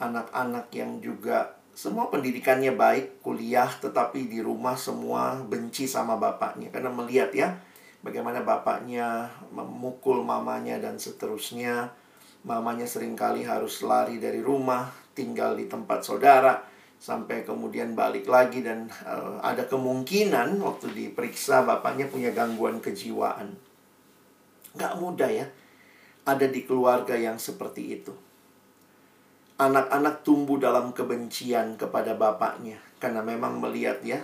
anak-anak yang juga semua pendidikannya baik, kuliah, tetapi di rumah semua benci sama bapaknya. Karena melihat ya, bagaimana bapaknya memukul mamanya dan seterusnya. Mamanya sering kali harus lari dari rumah, tinggal di tempat saudara, sampai kemudian balik lagi dan uh, ada kemungkinan waktu diperiksa bapaknya punya gangguan kejiwaan. Gak mudah ya, ada di keluarga yang seperti itu anak-anak tumbuh dalam kebencian kepada bapaknya karena memang melihat ya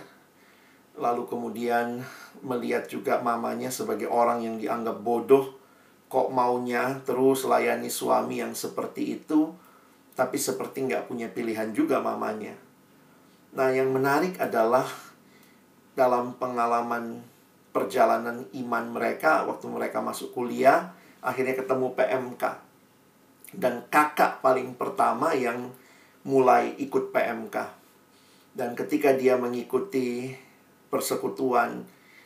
lalu kemudian melihat juga mamanya sebagai orang yang dianggap bodoh kok maunya terus layani suami yang seperti itu tapi seperti nggak punya pilihan juga mamanya nah yang menarik adalah dalam pengalaman perjalanan iman mereka waktu mereka masuk kuliah akhirnya ketemu PMK dan kakak paling pertama yang mulai ikut PMK. Dan ketika dia mengikuti persekutuan,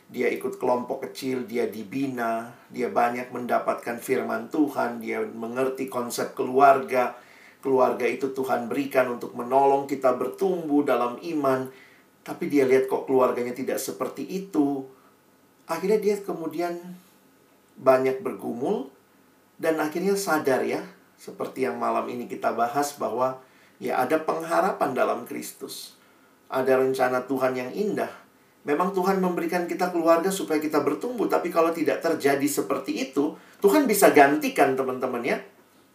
dia ikut kelompok kecil, dia dibina, dia banyak mendapatkan firman Tuhan, dia mengerti konsep keluarga. Keluarga itu Tuhan berikan untuk menolong kita bertumbuh dalam iman. Tapi dia lihat kok keluarganya tidak seperti itu. Akhirnya dia kemudian banyak bergumul dan akhirnya sadar ya, seperti yang malam ini kita bahas bahwa ya ada pengharapan dalam Kristus. Ada rencana Tuhan yang indah. Memang Tuhan memberikan kita keluarga supaya kita bertumbuh, tapi kalau tidak terjadi seperti itu, Tuhan bisa gantikan teman-teman ya.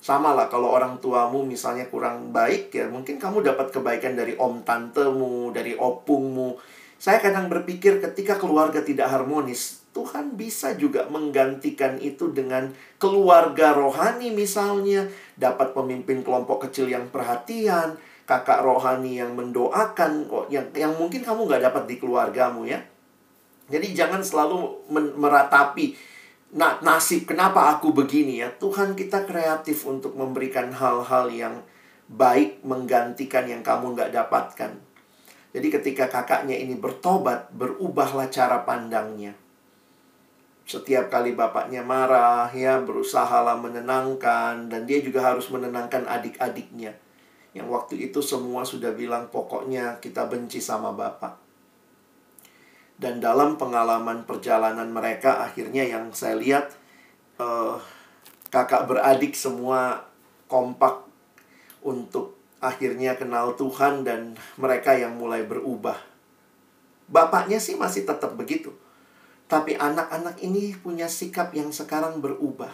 Sama lah kalau orang tuamu misalnya kurang baik ya, mungkin kamu dapat kebaikan dari om tantemu, dari opungmu. Saya kadang berpikir ketika keluarga tidak harmonis, Tuhan bisa juga menggantikan itu dengan keluarga rohani misalnya, dapat pemimpin kelompok kecil yang perhatian, kakak rohani yang mendoakan, yang yang mungkin kamu nggak dapat di keluargamu ya. Jadi jangan selalu meratapi nah, nasib kenapa aku begini ya. Tuhan kita kreatif untuk memberikan hal-hal yang baik menggantikan yang kamu nggak dapatkan. Jadi ketika kakaknya ini bertobat, berubahlah cara pandangnya setiap kali bapaknya marah ya berusaha lah menenangkan dan dia juga harus menenangkan adik-adiknya yang waktu itu semua sudah bilang pokoknya kita benci sama bapak Dan dalam pengalaman perjalanan mereka akhirnya yang saya lihat uh, kakak beradik semua kompak untuk akhirnya kenal Tuhan dan mereka yang mulai berubah. Bapaknya sih masih tetap begitu. Tapi anak-anak ini punya sikap yang sekarang berubah.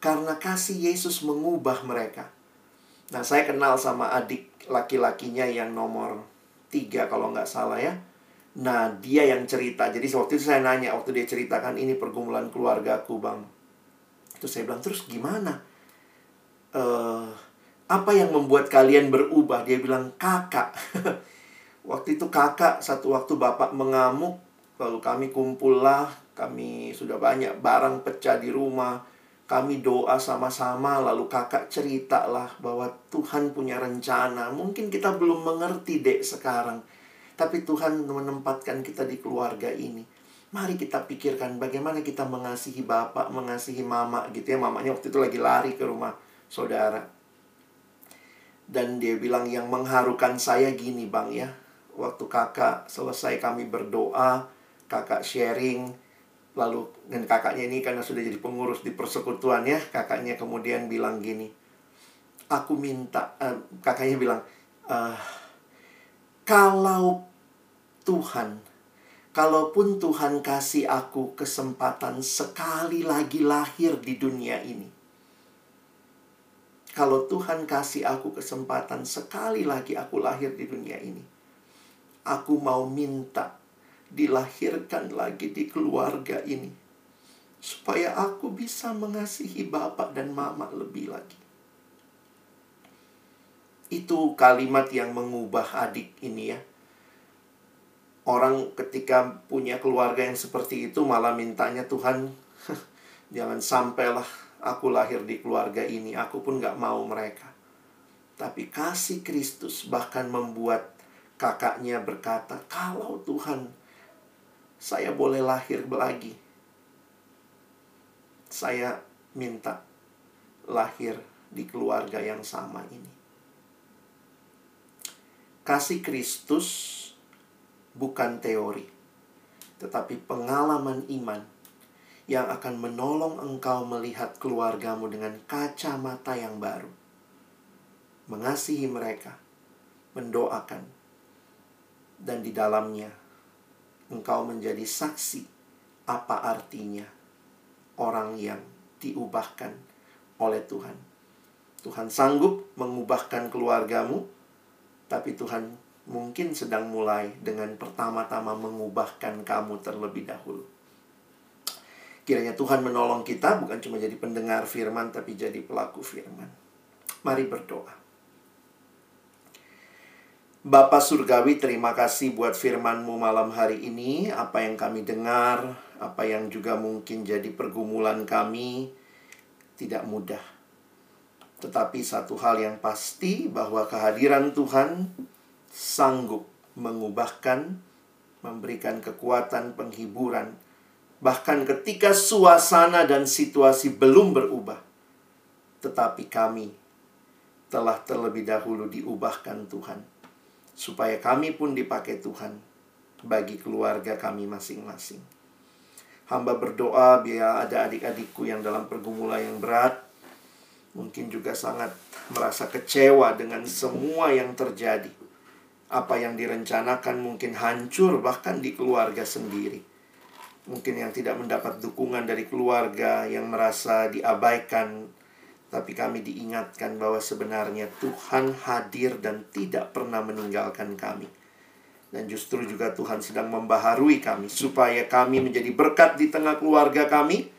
Karena kasih Yesus mengubah mereka. Nah, saya kenal sama adik laki-lakinya yang nomor tiga kalau nggak salah ya. Nah, dia yang cerita. Jadi waktu itu saya nanya, waktu dia ceritakan ini pergumulan keluarga aku, Bang. Terus saya bilang, terus gimana? Uh, apa yang membuat kalian berubah? Dia bilang, kakak. <laughs> waktu itu kakak, satu waktu bapak mengamuk, lalu kami kumpullah, kami sudah banyak barang pecah di rumah, kami doa sama-sama, lalu kakak ceritalah bahwa Tuhan punya rencana. Mungkin kita belum mengerti dek sekarang, tapi Tuhan menempatkan kita di keluarga ini. Mari kita pikirkan bagaimana kita mengasihi bapak, mengasihi mama gitu ya. Mamanya waktu itu lagi lari ke rumah saudara dan dia bilang yang mengharukan saya gini bang ya Waktu kakak selesai kami berdoa Kakak sharing Lalu dan kakaknya ini karena sudah jadi pengurus di persekutuan ya Kakaknya kemudian bilang gini Aku minta uh, Kakaknya bilang uh, Kalau Tuhan Kalaupun Tuhan kasih aku kesempatan sekali lagi lahir di dunia ini kalau Tuhan kasih aku kesempatan sekali lagi aku lahir di dunia ini, aku mau minta dilahirkan lagi di keluarga ini, supaya aku bisa mengasihi bapak dan mama lebih lagi. Itu kalimat yang mengubah adik ini ya. Orang ketika punya keluarga yang seperti itu malah mintanya Tuhan, <laughs> jangan sampailah aku lahir di keluarga ini, aku pun gak mau mereka. Tapi kasih Kristus bahkan membuat kakaknya berkata, kalau Tuhan, saya boleh lahir lagi. Saya minta lahir di keluarga yang sama ini. Kasih Kristus bukan teori, tetapi pengalaman iman yang akan menolong engkau melihat keluargamu dengan kacamata yang baru. Mengasihi mereka, mendoakan, dan di dalamnya engkau menjadi saksi apa artinya orang yang diubahkan oleh Tuhan. Tuhan sanggup mengubahkan keluargamu, tapi Tuhan mungkin sedang mulai dengan pertama-tama mengubahkan kamu terlebih dahulu. Kiranya Tuhan menolong kita bukan cuma jadi pendengar firman tapi jadi pelaku firman. Mari berdoa. Bapak Surgawi, terima kasih buat firman-Mu malam hari ini. Apa yang kami dengar, apa yang juga mungkin jadi pergumulan kami, tidak mudah. Tetapi satu hal yang pasti bahwa kehadiran Tuhan sanggup mengubahkan, memberikan kekuatan penghiburan, bahkan ketika suasana dan situasi belum berubah, tetapi kami telah terlebih dahulu diubahkan Tuhan, supaya kami pun dipakai Tuhan bagi keluarga kami masing-masing. Hamba berdoa biar ada adik-adikku yang dalam pergumulan yang berat, mungkin juga sangat merasa kecewa dengan semua yang terjadi. Apa yang direncanakan mungkin hancur bahkan di keluarga sendiri mungkin yang tidak mendapat dukungan dari keluarga yang merasa diabaikan tapi kami diingatkan bahwa sebenarnya Tuhan hadir dan tidak pernah meninggalkan kami. Dan justru juga Tuhan sedang membaharui kami supaya kami menjadi berkat di tengah keluarga kami.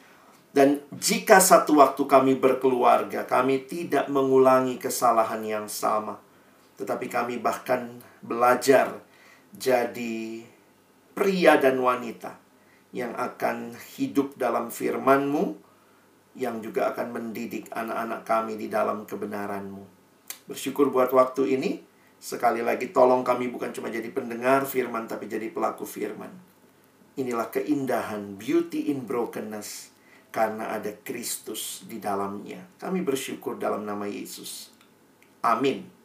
Dan jika satu waktu kami berkeluarga, kami tidak mengulangi kesalahan yang sama. Tetapi kami bahkan belajar jadi pria dan wanita yang akan hidup dalam firman-Mu, yang juga akan mendidik anak-anak kami di dalam kebenaran-Mu. Bersyukur buat waktu ini. Sekali lagi tolong kami bukan cuma jadi pendengar firman, tapi jadi pelaku firman. Inilah keindahan, beauty in brokenness, karena ada Kristus di dalamnya. Kami bersyukur dalam nama Yesus. Amin.